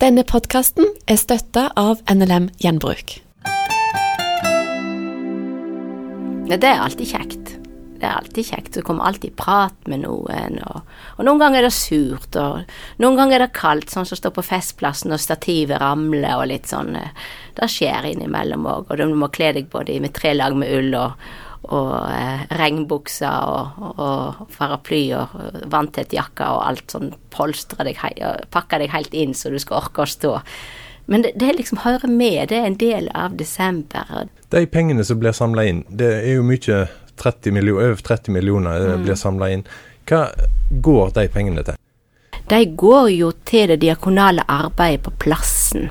Denne podkasten er støtta av NLM Gjenbruk. Det er alltid kjekt. Det er alltid kjekt. Du kommer alltid i prat med noen. Og, og, noen ganger er det surt, og noen ganger er det kaldt, sånn som står på Festplassen og stativet ramler og litt sånn. Det skjer innimellom òg, og du må kle deg både med tre lag med ull og, og eh, regnbukser og, og, paraply og vanntett jakke og alt sånn polstre deg, pakke deg helt inn så du skal orke å stå. Men det, det liksom hører med, det er en del av desember. De pengene som blir samla inn, det er jo mye 30 millioner, over 30 millioner mm. blir samla inn. Hva går de pengene til? De går jo til det diakonale arbeidet på plassen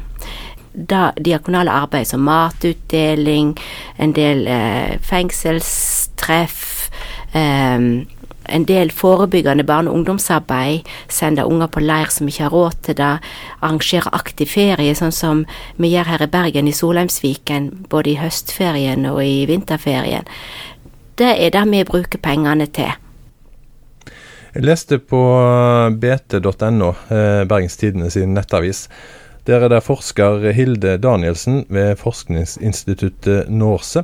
da diakonale arbeid som matutdeling, en del eh, fengselstreff, eh, en del forebyggende barne- og ungdomsarbeid, sende unger på leir som ikke har råd til det, arrangere aktiv ferie, sånn som vi gjør her i Bergen, i Solheimsviken, både i høstferien og i vinterferien. Det er det vi bruker pengene til. Jeg leste på bt.no, eh, Bergens Tidende sin nettavis, der er det forsker Hilde Danielsen ved forskningsinstituttet Norse.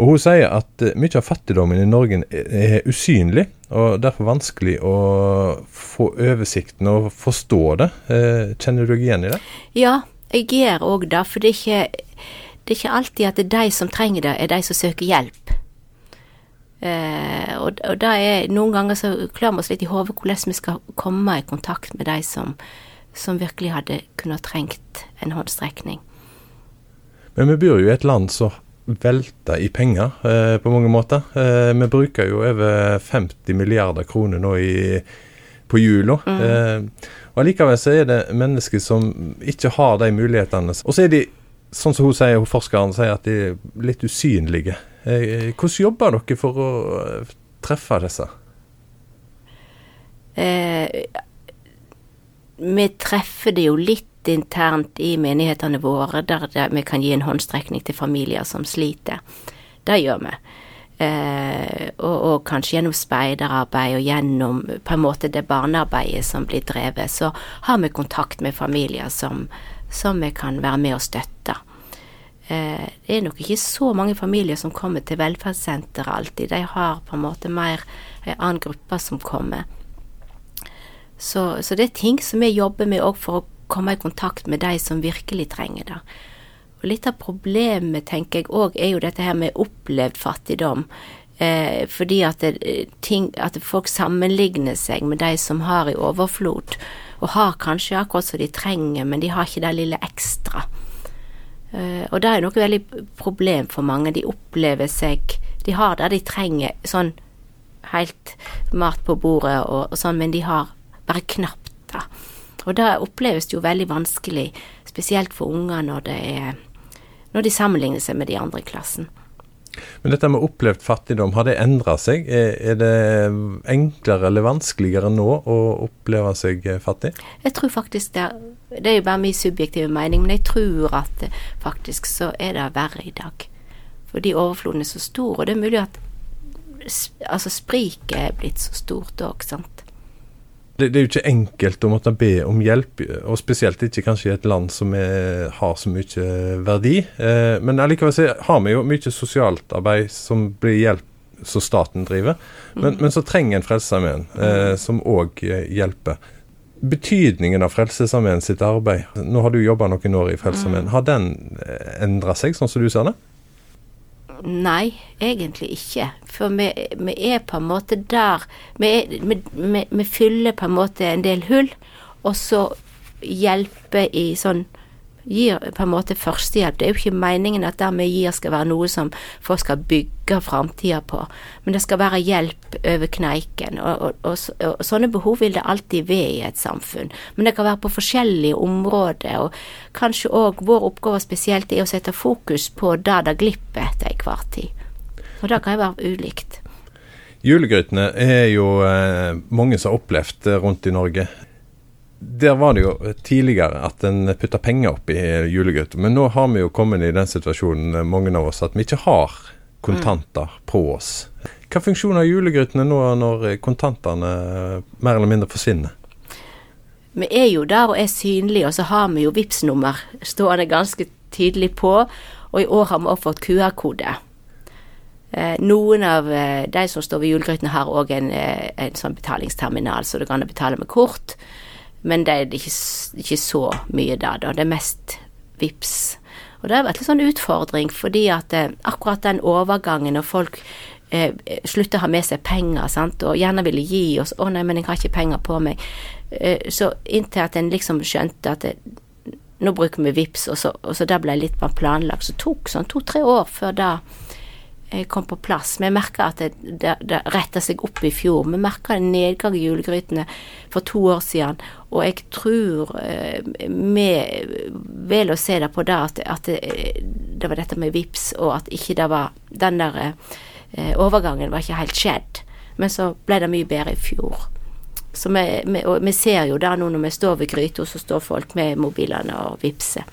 Og Hun sier at mye av fattigdommen i Norge er usynlig, og derfor vanskelig å få oversikten og forstå det. Eh, kjenner du deg igjen i det? Ja, jeg gjør òg det. For det er, ikke, det er ikke alltid at det er de som trenger det, er de som søker hjelp. Eh, og, og er, noen ganger så klør vi oss litt i hodet hvordan vi skal komme i kontakt med de som, som virkelig hadde kunnet trengt en håndstrekning. Men vi bor jo i et land som velter i penger eh, på mange måter. Eh, vi bruker jo over 50 milliarder kroner nå i, på jula. Mm. Eh, og Allikevel så er det mennesker som ikke har de mulighetene. Og så er de, sånn som hun sier, hun forskeren sier, at de er litt usynlige. Eh, hvordan jobber dere for å eh, treffe disse? Eh, vi treffer det jo litt internt i menighetene våre, der vi kan gi en håndstrekning til familier som sliter. Det gjør vi. Eh, og, og, kanskje gjennom speiderarbeid og gjennom på en måte det barnearbeidet som blir drevet, så har vi kontakt med familier som, som vi kan være med og støtte. Eh, det er nok ikke så mange familier som kommer til velferdssenteret alltid. De har på en måte mer en annen gruppe som kommer. Så, så, det er ting som vi jobber med òg for å komme i kontakt med de som virkelig trenger det. Og litt av problemet, tenker jeg òg, er jo dette her med opplevd fattigdom. Eh, fordi at, det, ting, at, folk sammenligner seg med de som har i overflod, og har kanskje akkurat som de trenger, men de har ikke det lille ekstra. Eh, og det er noe veldig problem for mange. De opplever seg De har det de trenger, sånn helt mat på bordet og, og sånn, men de har bare knapt da. Og det oppleves jo veldig vanskelig, spesielt for unger når, det er, når de sammenligner seg med de andre i klassen. Men dette med opplevd fattigdom, har det endra seg? Er det enklere eller vanskeligere nå å oppleve seg fattig? Jeg tror faktisk det. er, Det er jo bare min subjektive mening, men jeg tror at faktisk så er det verre i dag. Fordi overfloden er så stor, og det er mulig at altså spriket er blitt så stort òg, sant det, det, er jo ikke enkelt å måtte be om hjelp, og spesielt ikke kanskje i et land som er, har så mye verdi. Eh, men allikevel så har vi jo mye sosialt arbeid som blir hjelp som staten driver. Men, mm. men så trenger en Frelsesarmeen eh, som òg hjelper. Betydningen av Frelsesarmeen sitt arbeid, nå har du jobba noen år i Frelsesarmeen, mm. har den eh, endra seg, sånn som du ser det? Nei, egentlig ikke. For vi, vi er på en måte der vi, er, vi, vi, fyller på en måte en del hull, og så hjelper i sånn gir på en måte førstehjelp. Det er jo ikke meningen at det vi gir skal være noe som folk skal bygge framtida på, men det skal være hjelp over kneiken. Og, og, og, og, sånne behov vil det alltid være i et samfunn, men det kan være på forskjellige områder. Og kanskje òg vår oppgave spesielt er å sette fokus på det det glipper til enhver tid. Og det kan jo være ulikt. Julegrytene er jo eh, mange som har opplevd rundt i Norge der var det jo tidligere at en putta penger opp i julegryta, men nå har vi jo kommet i den situasjonen, eh, mange av oss, at vi ikke har kontanter mm. på oss. Hva funksjon har julegrytene nå når kontantene mer eller mindre forsvinner? vi er jo der og er synlige, og så har vi jo vips nummer stående ganske tydelig på, og i år har vi også fått QR-kode. Eh, noen av eh, de som står ved julegrytene har òg en, eh, en, sånn betalingsterminal, så du kan betale med kort, men det er ikke, ikke så mye da, da. Det er mest vips. Og det har vært litt sånn utfordring, fordi at eh, akkurat den overgangen når folk eh, slutter å ha med seg penger, sant, og gjerne ville gi oss 'Å nei, men jeg har ikke penger på meg', eh, så inntil at en liksom skjønte at det, nå bruker vi VIPS, og så, og så det ble litt mer planlagt, så tok sånn to-tre år før det kom på plass. Vi merka at det, det, det retta seg opp i fjor. Vi merka en nedgang i julegrytene for to år siden, og jeg tror eh, vi vel å se det på det at, at det, det, var dette med VIPS, og at ikke det var Den der eh, overgangen var ikke helt skjedd. Men så ble det mye bedre i fjor. Så vi, vi, og vi ser jo det nå når vi står ved gryta, så står folk med mobilene og vippser.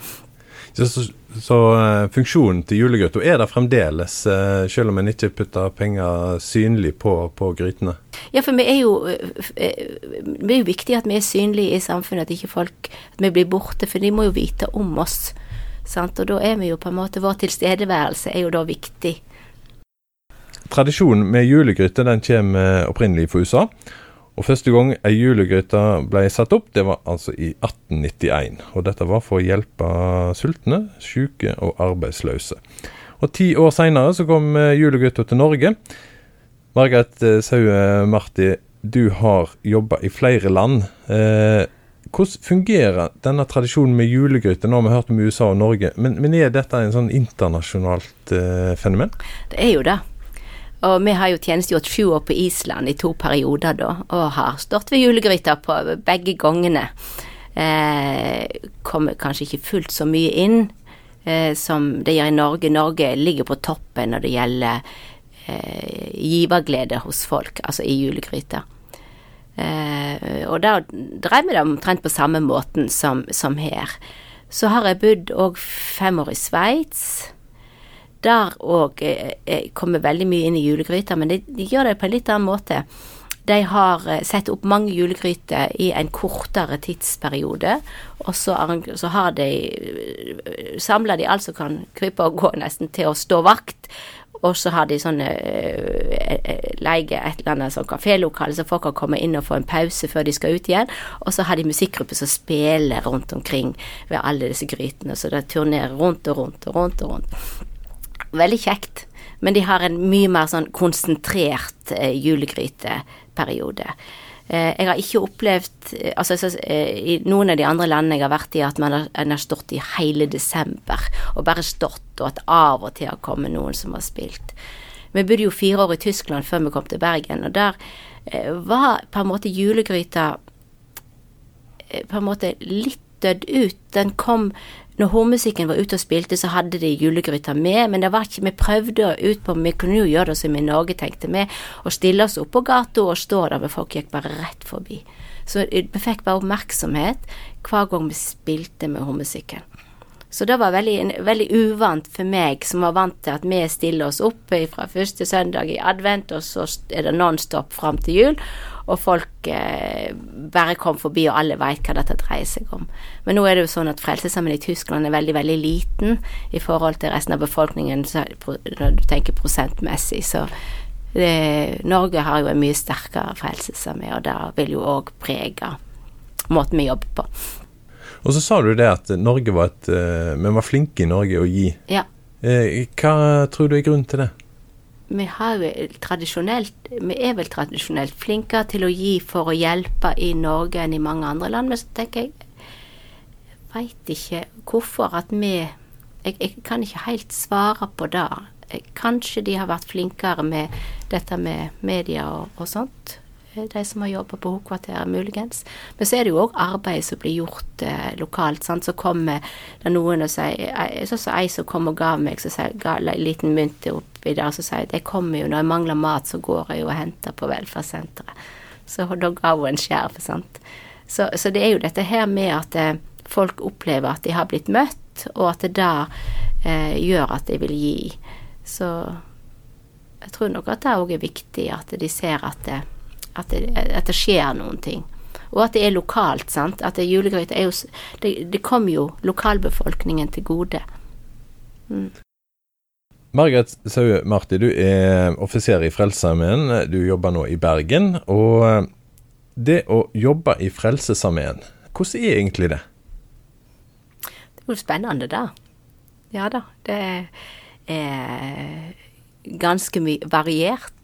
Så, så, så uh, funksjonen til julegryta er der fremdeles, uh, selv om en ikke putter penger synlig på, på grytene? Ja, for vi er jo vi er jo viktig at vi er synlige i samfunnet, at ikke folk at vi blir borte, for de må jo vite om oss. Sant? Og da er vi jo på en måte Vår tilstedeværelse er jo da viktig. Tradisjonen med julegryte den kommer opprinnelig fra USA. Og Første gang ei julegryte ble satt opp, det var altså i 1891. Og Dette var for å hjelpe sultne, syke og arbeidsløse. Og Ti år seinere kom eh, julegryta til Norge. Margaret eh, Saue Marti, du har jobba i flere land. Eh, hvordan fungerer denne tradisjonen med julegryte? Nå har vi hørt om USA og Norge, men, men er dette en sånn internasjonalt eh, fenomen? Det er jo det. Og vi har jo tjenestegjort sju år på Island i to perioder da, og har stått ved julegryta på begge gangene. Eh, kommer kanskje ikke fullt så mye inn eh, som det gjør i Norge. Norge ligger på toppen når det gjelder eh, giverglede hos folk, altså i julegryta. Eh, og da drev vi det omtrent på samme måten som, som her. Så har jeg bodd òg fem år i Sveits der òg eh, eh, kommer veldig mye inn i julegryta, men de, de, gjør det på en litt annen måte. De har eh, satt opp mange julegryter i en kortere tidsperiode, og så, så har de Samler de alt som kan krype og gå nesten til å stå vakt. Og så har de sånne leie et eller annet sånn kafélokale, så folk kan komme inn og få en pause før de skal ut igjen. Og så har de musikkgrupper som spiller rundt omkring ved alle disse grytene. Så det turnerer rundt og rundt og rundt og rundt. Veldig kjekt. Men de har en mye mer sånn konsentrert eh, julegryteperiode. Eh, jeg har ikke opplevd eh, Altså så, eh, i noen av de andre landene jeg har vært i, at man har, har, stått i hele desember og bare stått, og at av og til har kommet noen som har spilt. Vi bodde jo fire år i Tyskland før vi kom til Bergen, og der eh, var på en måte julegryta eh, på en måte litt dødd ut. Den kom når hormusikken var ute og spilte, så hadde de julegryta med, men det var ikke Vi prøvde ut på Vi kunne jo gjøre det som i Norge, tenkte vi, og stille oss opp på gata og stå der, men folk gikk bare rett forbi. Så vi fikk bare oppmerksomhet hver gang vi spilte med hormusikken. Så det var veldig, veldig, uvant for meg, som var vant til at vi stiller oss opp fra første søndag i advent, og så er det nonstop fram til jul og folk eh, bare kom forbi, og alle veit hva dette dreier seg om. Men nå er det jo sånn at Frelsesarmeen i Tyskland er veldig, veldig liten i forhold til resten av befolkningen, når du tenker prosentmessig. Så det, Norge har jo en mye sterkere frelsesarmé, og det vil jo òg prege måten vi jobber på. Og så sa du det at Norge var et uh, Vi var flinke i Norge å gi. Ja. Uh, hva tror du er grunnen til det? vi Vi er vel tradisjonelt flinkere til å gi for å hjelpe i Norge enn i mange andre land. Men så tenker Jeg veit ikke hvorfor at vi jeg, jeg, kan ikke helt svare på det. Kanskje de har vært flinkere med dette med media og, og sånt de som har jobba på hovedkvarteret, muligens. Men så er det jo òg arbeid som blir gjort eh, lokalt. Sant? Så kommer det noen og sier Sånn som ei som kom og ga meg så sier, ga en liten mynt oppi der, så sier jeg kommer jo når jeg mangler mat, så går jeg jo og henter på velferdssenteret. Så da ga hun en skjerv, sant. Så, så, det er jo dette her med at eh, folk opplever at de har blitt møtt, og at det da eh, gjør at de vil gi. Så jeg tror nok at det òg er viktig at de ser at det, at det, at det skjer noen ting. Og at det er lokalt, sant. At det er jo Det, det kommer jo lokalbefolkningen til gode. Margaret Saue Marti, du er offiser i Frelsesarmeen. Du jobber nå i Bergen. Og eh, det å jobbe i Frelsesarmeen, hvordan er egentlig det? Det er jo spennende, da. Ja da. Det er ganske mye variert.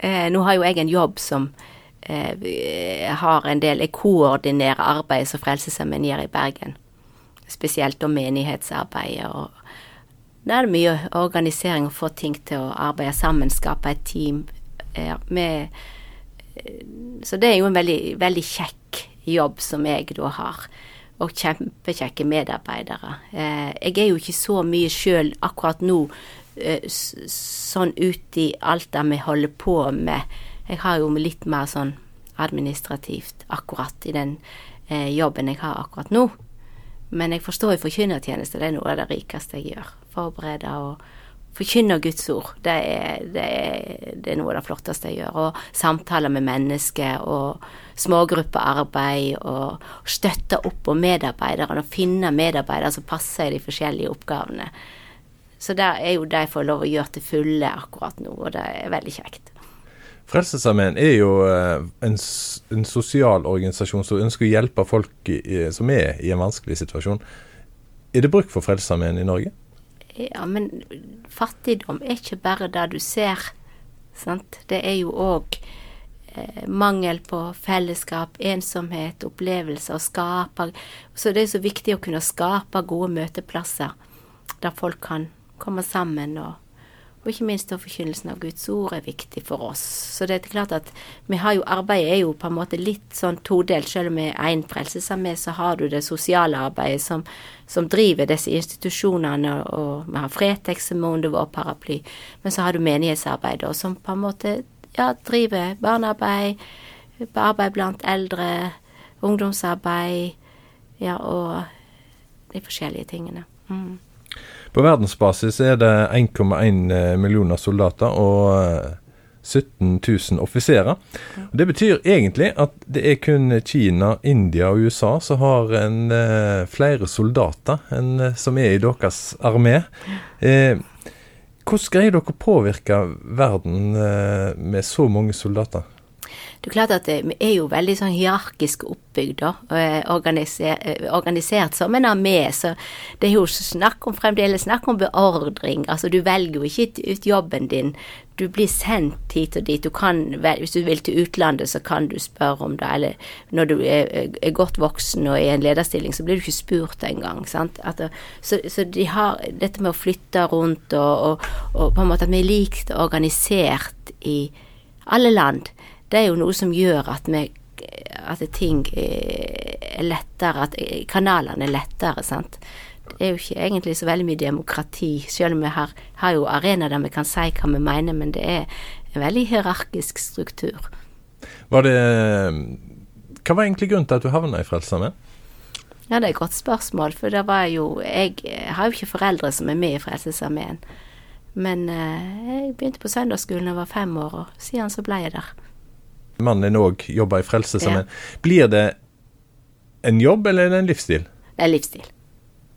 Eh, nå har jo jeg en jobb som eh, har en del Jeg koordinerer arbeidet som Frelsesarmeen i Bergen. Spesielt om menighetsarbeidet. og Da er det mye organisering å få ting til å arbeide sammen, skape et team. Eh, med, eh, så det er jo en veldig, veldig kjekk jobb som jeg da har. Og kjempekjekke medarbeidere. Eh, jeg er jo ikke så mye sjøl akkurat nå eh, sånn ut i alt det vi holder på med. Jeg har jo litt mer sånn administrativt akkurat i den eh, jobben jeg har akkurat nå. Men jeg forstår jo forkynnertjeneste, det er noe av det rikeste jeg gjør. Forberede og forkynne Guds ord. Det er, det, er, det er noe av det flotteste jeg gjør. Og samtaler med mennesker og smågruppearbeid og støtte opp om medarbeiderne og finne medarbeidere som passer i de forskjellige oppgavene. Så det er jo jeg får lov å gjøre til fulle akkurat nå, og det er veldig kjekt. Frelsesarmeen er jo eh, en, en sosial organisasjon som ønsker å hjelpe folk i, i- som er i en vanskelig situasjon. Er det bruk for Frelsesarmeen i Norge? Ja, men fattigdom er ikke bare det du ser. Sant? Det er jo òg eh, mangel på fellesskap, ensomhet, opplevelser å skape Så det er så viktig å kunne skape gode møteplasser der folk kan komme sammen. Og, og ikke minst da forkynnelsen av Guds ord er viktig for oss. Så det er klart at vi har jo arbeidet er jo på en måte litt sånn todelt. Selv om vi er én frelsesarmé, så har du det sosiale arbeidet som, som driver disse institusjonene, og vi har Fretex som er under vår paraply. Men så har du menighetsarbeidet, som på en måte ja, driver barnearbeid, arbeid blant eldre, ungdomsarbeid, ja, og de forskjellige tingene. Mm. På verdensbasis er det 1,1 millioner soldater og eh, 17 000 offiserer. Det betyr egentlig at det er kun Kina, India og USA som har en, eh, flere soldater enn eh, som er i deres armé. Eh, hvordan greier dere å påvirke verden eh, med så mange soldater? Det er klart at vi er jo veldig sånn hierarkisk oppbygd, og er eh, organisert som en armé. Så det er jo snakk om fremdeles snakk om beordring. Altså du velger jo ikke ut jobben din. Du blir sendt hit og dit. Du kan, hvis du vil til utlandet, så kan du spørre om det. Eller når du er, er godt voksen og er i en lederstilling, så blir du ikke spurt engang. sant? At, så, så de har dette med å flytte rundt og, og, og på en måte at vi er likt organisert i alle land, det er jo noe som gjør at, vi, at ting eh, er lettere, at eh, kanalene er lettere, sant. Det er jo ikke egentlig så veldig mye demokrati, selv om vi har, har jo arenaer der vi kan si hva vi mener, men det er en veldig hierarkisk struktur. Var det Hva var egentlig grunnen til at du havna i Frelsesarmeen? Ja, det er et godt spørsmål, for det var jo Jeg har jo ikke foreldre som er med i Frelsesarmeen. Men eh, jeg begynte på søndagsskolen da jeg var fem år, og siden så ble jeg der. Mannen òg jobber i Frelsesarmeen. Blir det en jobb, eller er det en livsstil? Det er livsstil.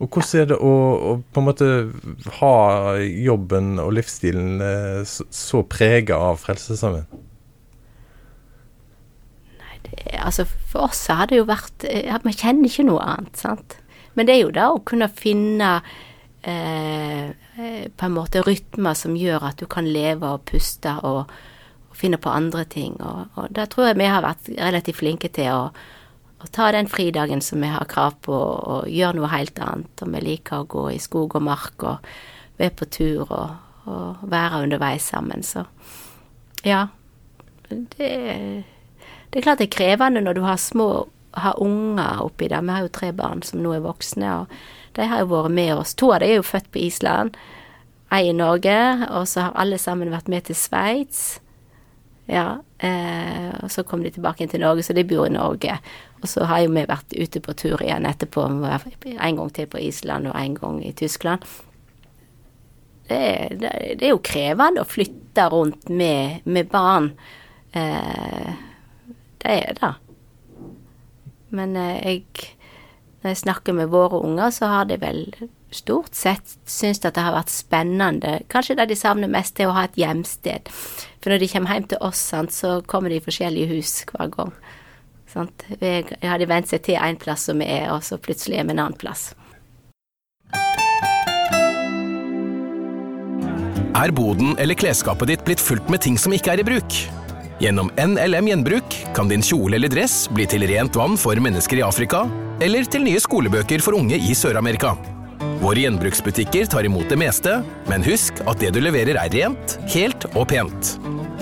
Og hvordan er det å, å på en måte ha jobben og livsstilen eh, så, så prega av Frelsesarmeen? det- altså For oss har det jo vært eh, ja, Vi kjenner ikke noe annet, sant. Men det er jo det å kunne finne eh, eh, på en måte rytmer som gjør at du kan leve og puste og, og finne på andre ting. Og, og da tror jeg vi har vært relativt flinke til å, å ta den fridagen som vi har krav på, og gjøre noe helt annet. Og vi liker å gå i skog og mark og være på tur og, og være underveis sammen. Så ja. Det det er klart det er krevende når du har små har unger oppi der. Vi har jo tre barn som nå er voksne, og de har jo vært med oss. To av dem er jo født på Island, ei i Norge, og så har alle sammen vært med til Sveits. Ja, eh, og så kom de tilbake inn til Norge, så de bor i Norge. Og så har jo vi vært ute på tur igjen etterpå, en gang til på Island og en gang i Tyskland. Det, det, det er jo krevende å flytte rundt med, med barn. Eh, det er det. Men eh, jeg, når jeg snakker med våre unger, så har de vel stort sett syntes at det har vært spennende. Kanskje det de savner mest, er å ha et hjemsted. For når de kommer hjem til oss, så kommer de i forskjellige hus hver gang. Sant? Jeg hadde vent seg til én plass som vi er, og så plutselig er vi en annen plass. Er boden eller klesskapet ditt blitt fullt med ting som ikke er i bruk? Gjennom NLM Gjenbruk kan din kjole eller dress bli til rent vann for mennesker i Afrika, eller til nye skolebøker for unge i Sør-Amerika. Våre gjenbruksbutikker tar imot det meste, men husk at det du leverer er rent, helt og pent.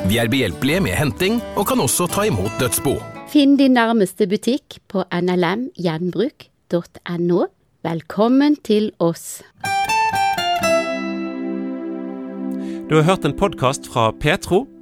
Vi er behjelpelige med henting, og kan også ta imot dødsbo. Finn din nærmeste butikk på nlmgjenbruk.no. Velkommen til oss. Du har hørt en podkast fra Petro.